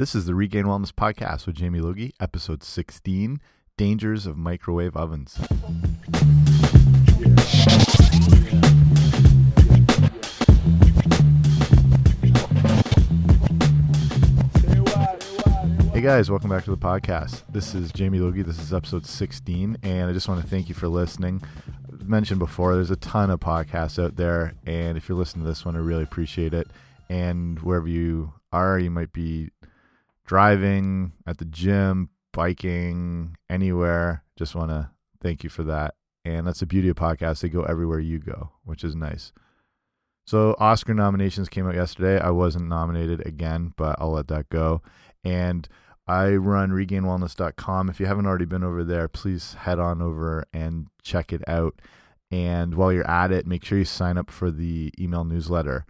This is the Regained Wellness Podcast with Jamie Logie, episode 16 Dangers of Microwave Ovens. Hey guys, welcome back to the podcast. This is Jamie Logie. This is episode 16, and I just want to thank you for listening. I mentioned before, there's a ton of podcasts out there, and if you're listening to this one, I really appreciate it. And wherever you are, you might be driving, at the gym, biking, anywhere. Just want to thank you for that. And that's the beauty of podcasts. They go everywhere you go, which is nice. So, Oscar nominations came out yesterday. I wasn't nominated again, but I'll let that go. And I run regainedwellness.com. If you haven't already been over there, please head on over and check it out. And while you're at it, make sure you sign up for the email newsletter.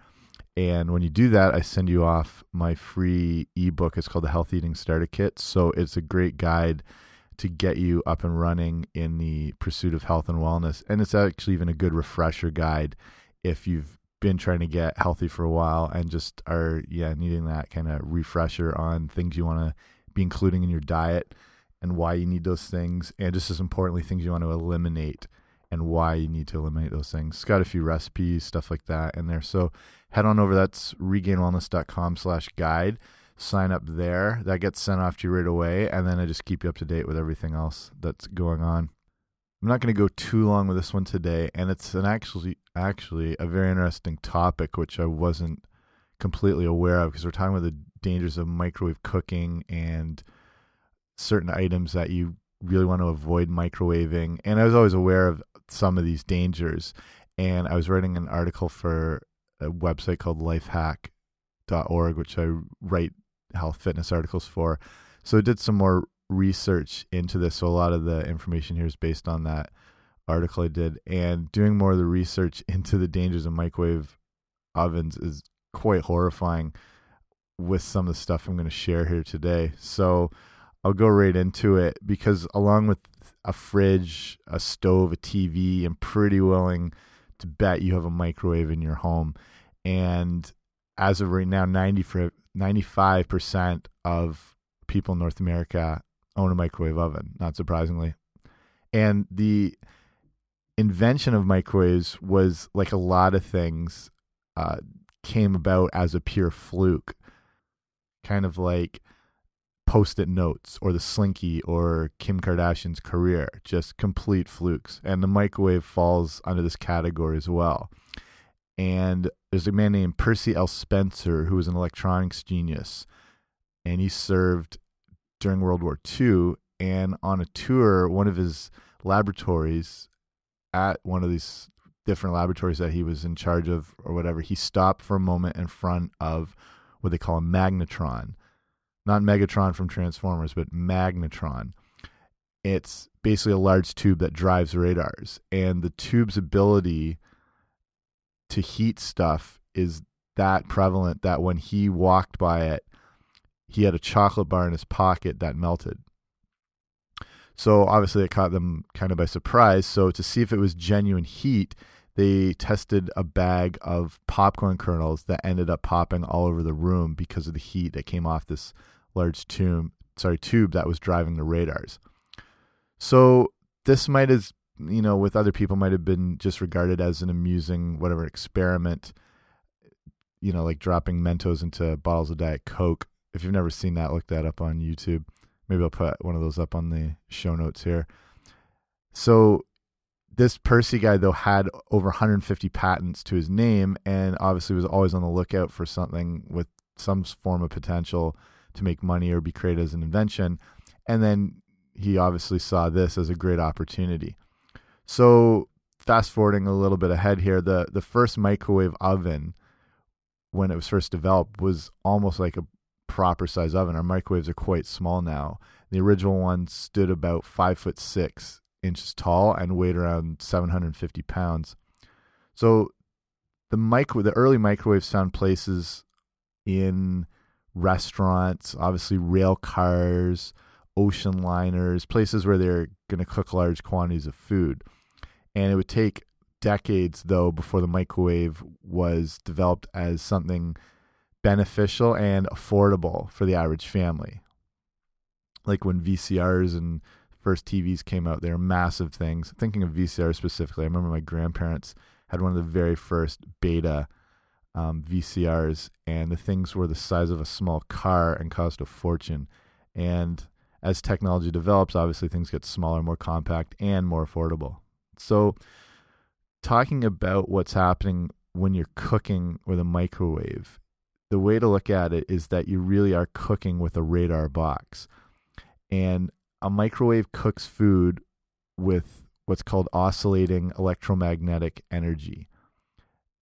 And when you do that, I send you off my free ebook. It's called the Health Eating Starter Kit. So it's a great guide to get you up and running in the pursuit of health and wellness. And it's actually even a good refresher guide if you've been trying to get healthy for a while and just are yeah needing that kind of refresher on things you want to be including in your diet and why you need those things and just as importantly things you want to eliminate and why you need to eliminate those things. It's got a few recipes stuff like that in there. So head on over that's regainedwellness.com slash guide. Sign up there. That gets sent off to you right away and then i just keep you up to date with everything else that's going on. I'm not going to go too long with this one today, and it's an actually actually a very interesting topic which I wasn't completely aware of because we're talking about the dangers of microwave cooking and certain items that you really want to avoid microwaving. And I was always aware of some of these dangers, and I was writing an article for a website called lifehack.org, which I write health fitness articles for. So I did some more research into this. So a lot of the information here is based on that article I did. And doing more of the research into the dangers of microwave ovens is quite horrifying with some of the stuff I'm going to share here today. So I'll go right into it because along with a fridge, a stove, a TV, I'm pretty willing to bet you have a microwave in your home. And as of right now, 90 for 95% of people in North America own a microwave oven, not surprisingly. And the invention of microwaves was like a lot of things uh, came about as a pure fluke, kind of like post-it notes or the slinky or Kim Kardashian's career, just complete flukes. And the microwave falls under this category as well. And there's a man named Percy L. Spencer who was an electronics genius, and he served during World War II. And on a tour, one of his laboratories at one of these different laboratories that he was in charge of or whatever, he stopped for a moment in front of what they call a magnetron. Not Megatron from Transformers, but magnetron. It's basically a large tube that drives radars. And the tube's ability to heat stuff is that prevalent that when he walked by it, he had a chocolate bar in his pocket that melted. So obviously it caught them kind of by surprise. So to see if it was genuine heat, they tested a bag of popcorn kernels that ended up popping all over the room because of the heat that came off this large tube, sorry, tube that was driving the radars. So this might have, you know, with other people might have been just regarded as an amusing whatever experiment, you know, like dropping Mentos into bottles of Diet Coke if you've never seen that, look that up on YouTube. Maybe I'll put one of those up on the show notes here. So this Percy guy though had over 150 patents to his name and obviously was always on the lookout for something with some form of potential to make money or be created as an invention. And then he obviously saw this as a great opportunity. So fast forwarding a little bit ahead here, the the first microwave oven when it was first developed was almost like a proper size oven. Our microwaves are quite small now. The original one stood about five foot six inches tall and weighed around 750 pounds. So the micro, the early microwaves found places in restaurants, obviously rail cars, ocean liners, places where they're going to cook large quantities of food. And it would take decades, though, before the microwave was developed as something beneficial and affordable for the average family. Like when VCRs and first TVs came out, they were massive things. Thinking of VCRs specifically, I remember my grandparents had one of the very first beta um, VCRs, and the things were the size of a small car and cost a fortune. And as technology develops, obviously things get smaller, more compact, and more affordable. So, talking about what's happening when you're cooking with a microwave, the way to look at it is that you really are cooking with a radar box. And a microwave cooks food with what's called oscillating electromagnetic energy.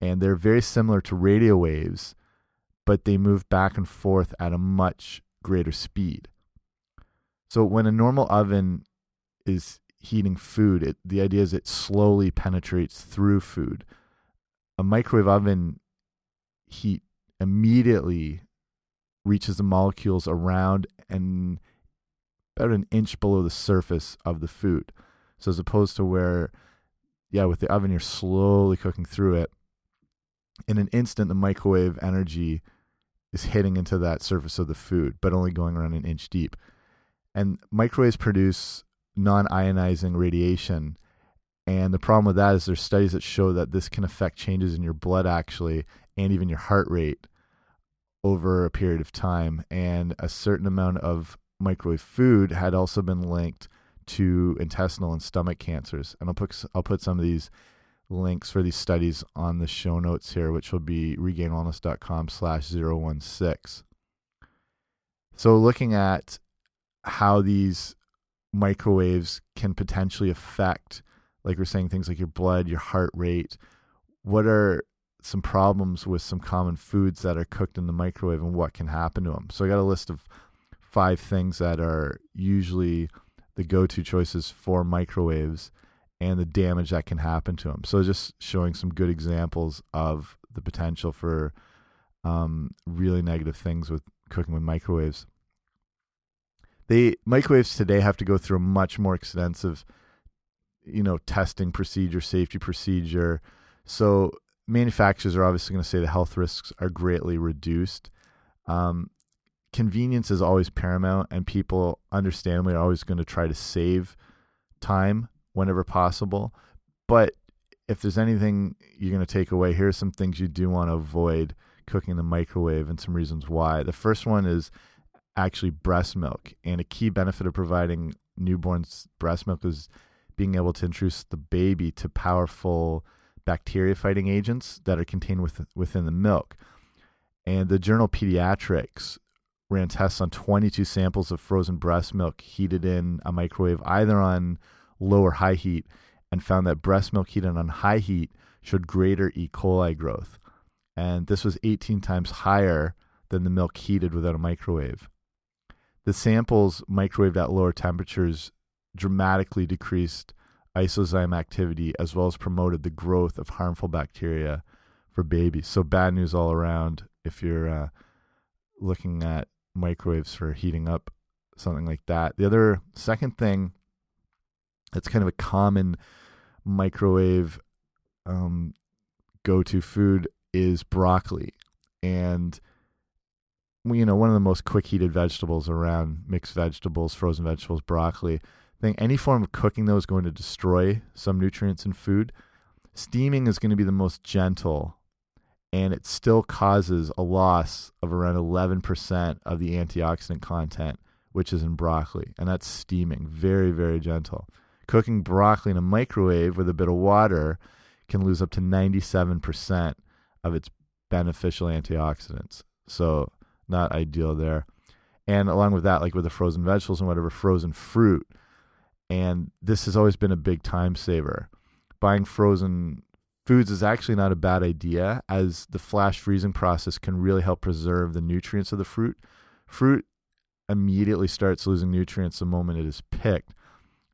And they're very similar to radio waves, but they move back and forth at a much greater speed. So when a normal oven is heating food, it, the idea is it slowly penetrates through food. A microwave oven heat immediately reaches the molecules around and about an inch below the surface of the food. So as opposed to where, yeah, with the oven, you're slowly cooking through it. In an instant, the microwave energy is hitting into that surface of the food, but only going around an inch deep. And microwaves produce non ionizing radiation. And the problem with that is there's studies that show that this can affect changes in your blood actually and even your heart rate over a period of time. And a certain amount of microwave food had also been linked to intestinal and stomach cancers. And I'll put I'll put some of these links for these studies on the show notes here, which will be regainedwellness.com slash 016. So looking at how these microwaves can potentially affect, like we're saying, things like your blood, your heart rate. What are some problems with some common foods that are cooked in the microwave and what can happen to them? So I got a list of five things that are usually the go-to choices for microwaves and the damage that can happen to them. So just showing some good examples of the potential for um, really negative things with cooking with microwaves. They microwaves today have to go through a much more extensive, you know, testing procedure, safety procedure. So manufacturers are obviously going to say the health risks are greatly reduced. Um, convenience is always paramount, and people understandably are always going to try to save time whenever possible. But if there's anything you're going to take away, here are some things you do want to avoid cooking in the microwave and some reasons why. The first one is actually breast milk, and a key benefit of providing newborns breast milk is being able to introduce the baby to powerful bacteria fighting agents that are contained with, within the milk. And the journal Pediatrics ran tests on 22 samples of frozen breast milk heated in a microwave, either on low or high heat, and found that breast milk heated on high heat showed greater E. coli growth. And this was 18 times higher than the milk heated without a microwave. The samples microwaved at lower temperatures dramatically decreased lysozyme activity as well as promoted the growth of harmful bacteria for babies. So, bad news all around if you're uh, looking at microwaves for heating up something like that. The other second thing that's kind of a common microwave um, go to food is broccoli. And you know, one of the most quick heated vegetables around mixed vegetables, frozen vegetables, broccoli. I think any form of cooking though is going to destroy some nutrients in food. Steaming is going to be the most gentle and it still causes a loss of around 11% of the antioxidant content, which is in broccoli. And that's steaming, very, very gentle. Cooking broccoli in a microwave with a bit of water can lose up to 97% of its beneficial antioxidants. So, not ideal there. And along with that, like with the frozen vegetables and whatever, frozen fruit. And this has always been a big time saver. Buying frozen foods is actually not a bad idea, as the flash freezing process can really help preserve the nutrients of the fruit. Fruit immediately starts losing nutrients the moment it is picked.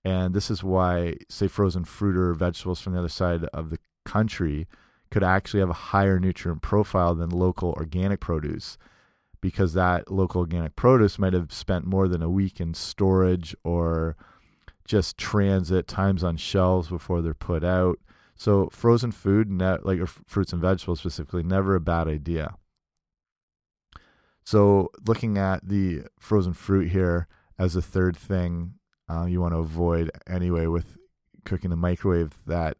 And this is why, say, frozen fruit or vegetables from the other side of the country could actually have a higher nutrient profile than local organic produce because that local organic produce might have spent more than a week in storage or just transit times on shelves before they're put out. So frozen food, like fruits and vegetables specifically, never a bad idea. So, looking at the frozen fruit here as a third thing uh, you want to avoid anyway with cooking in the microwave, that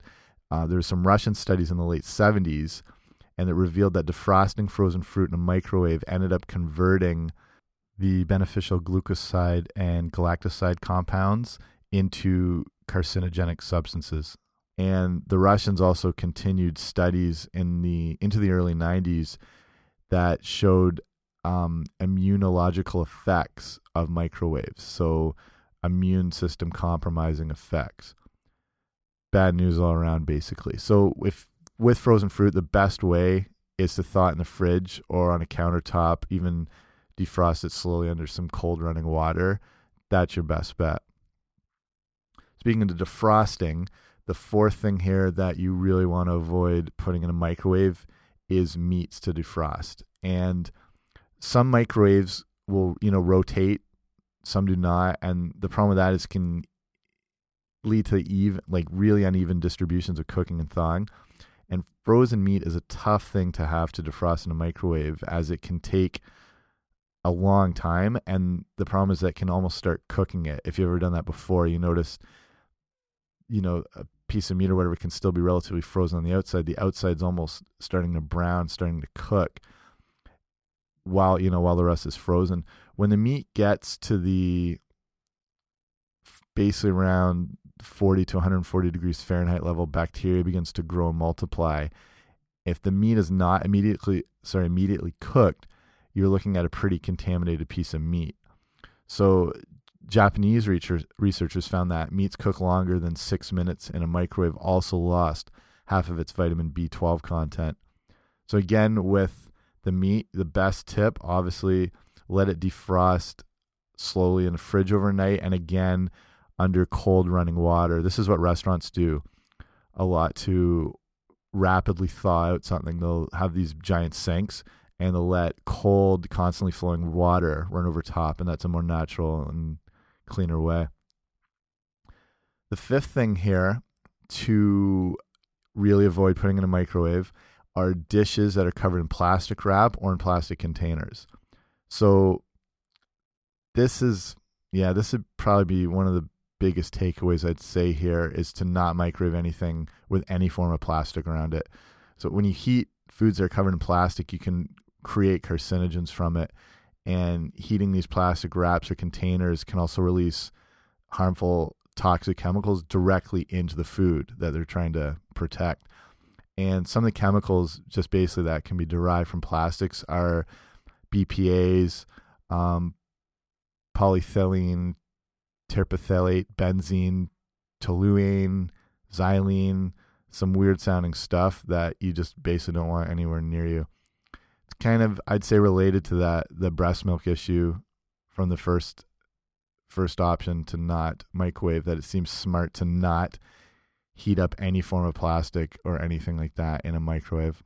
uh, there were some Russian studies in the late 70s, and it revealed that defrosting frozen fruit in a microwave ended up converting the beneficial glucoside and galactoside compounds into carcinogenic substances. And the Russians also continued studies in the into the early 90s that showed um, immunological effects of microwaves. So immune system compromising effects. Bad news all around, basically. So if with frozen fruit, the best way is to thaw it in the fridge or on a countertop, even defrost it slowly under some cold running water. That's your best bet. Speaking of defrosting, the fourth thing here that you really want to avoid putting in a microwave is meats to defrost. And some microwaves will, you know, rotate, some do not, and the problem with that is can lead to even like really uneven distributions of cooking and thawing. And frozen meat is a tough thing to have to defrost in a microwave as it can take a long time and the problem is that can almost start cooking it. If you've ever done that before, you notice you know, a piece of meat or whatever can still be relatively frozen on the outside. The outside's almost starting to brown, starting to cook while, you know, while the rest is frozen. When the meat gets to the basically around 40 to 140 degrees Fahrenheit level, bacteria begins to grow and multiply. If the meat is not immediately sorry, immediately cooked, you're looking at a pretty contaminated piece of meat. So Japanese researchers found that meats cook longer than six minutes in a microwave also lost half of its vitamin B12 content. So, again, with the meat, the best tip obviously let it defrost slowly in the fridge overnight and again under cold running water. This is what restaurants do a lot to rapidly thaw out something. They'll have these giant sinks and they'll let cold, constantly flowing water run over top, and that's a more natural and cleaner way. The fifth thing here to really avoid putting in a microwave are dishes that are covered in plastic wrap or in plastic containers. So this is yeah, this would probably be one of the biggest takeaways I'd say here is to not microwave anything with any form of plastic around it. So when you heat foods that are covered in plastic, you can create carcinogens from it and heating these plastic wraps or containers can also release harmful toxic chemicals directly into the food that they're trying to protect. And some of the chemicals, just basically that can be derived from plastics, are BPA's, um, polyethylene, terephthalate, benzene, toluene, xylene, some weird sounding stuff that you just basically don't want anywhere near you It's kind of I'd say related to that the breast milk issue from the first first option to not microwave that it seems smart to not heat up any form of plastic or anything like that in a microwave.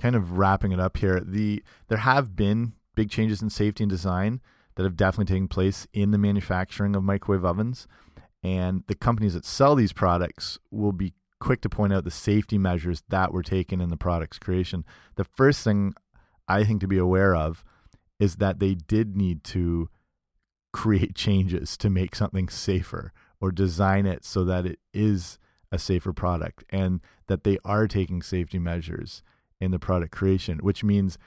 Kind of wrapping it up here, the there have been big changes in safety and design that have definitely taken place in the manufacturing of microwave ovens and the companies that sell these products will be quick to point out the safety measures that were taken in the product's creation. The first thing I think to be aware of is that they did need to create changes to make something safer or design it so that it is a safer product and that they are taking safety measures in the product creation, which means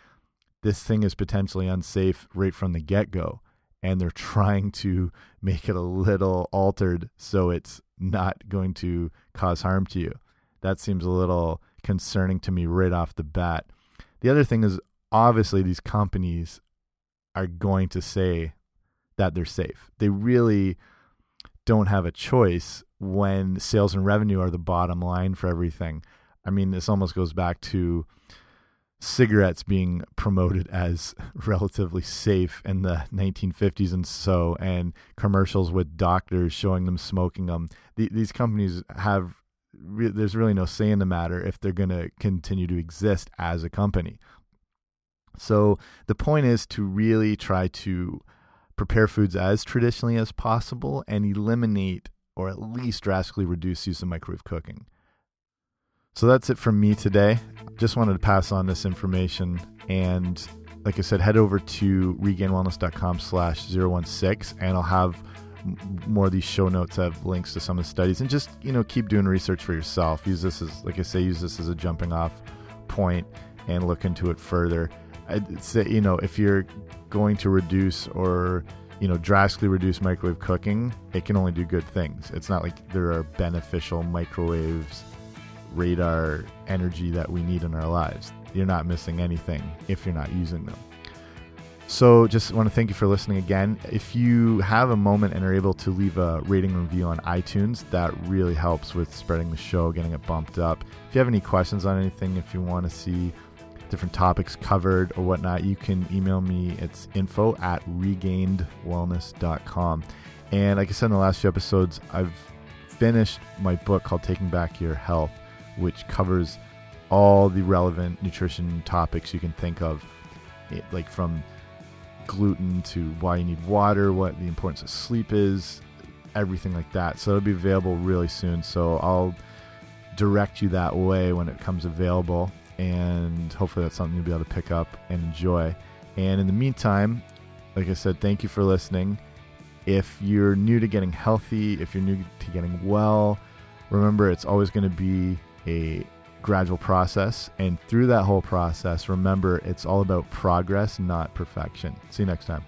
this thing is potentially unsafe right from the get go. And they're trying to make it a little altered so it's not going to cause harm to you. That seems a little concerning to me right off the bat. The other thing is obviously these companies are going to say that they're safe. They really don't have a choice when sales and revenue are the bottom line for everything. I mean, this almost goes back to cigarettes being promoted as relatively safe in the 1950s and so, and commercials with doctors showing them smoking them. The, these companies have re there's really no say in the matter if they're going to continue to exist as a company. So the point is to really try to prepare foods as traditionally as possible and eliminate or at least drastically reduce use of microwave cooking. So that's it from me today. Just wanted to pass on this information and like I said, head over to regainedwellness.com slash 016 and I'll have more of these show notes. Have links to some of the studies and just you know keep doing research for yourself. Use this as like i say use this as a jumping off point and look into it further. I'd say you know if you're going to reduce or you know drastically reduce microwave cooking it can only do good things. It's not like there are beneficial microwaves radar energy that we need in our lives you're not missing anything if you're not using them so, just want to thank you for listening again. If you have a moment and are able to leave a rating review on iTunes, that really helps with spreading the show, getting it bumped up. If you have any questions on anything, if you want to see different topics covered or whatnot, you can email me. It's info at regainedwellness.com. And like I said in the last few episodes, I've finished my book called Taking Back Your Health, which covers all the relevant nutrition topics you can think of, it, like from gluten to why you need water, what the importance of sleep is, everything like that. So it'll be available really soon. So I'll direct you that way when it comes available. And hopefully that's something you'll be able to pick up and enjoy. And in the meantime, like I said, thank you for listening. If you're new to getting healthy, if you're new to getting well, remember it's always going to be a gradual process. And through that whole process, remember it's all about progress, not perfection. See you next time.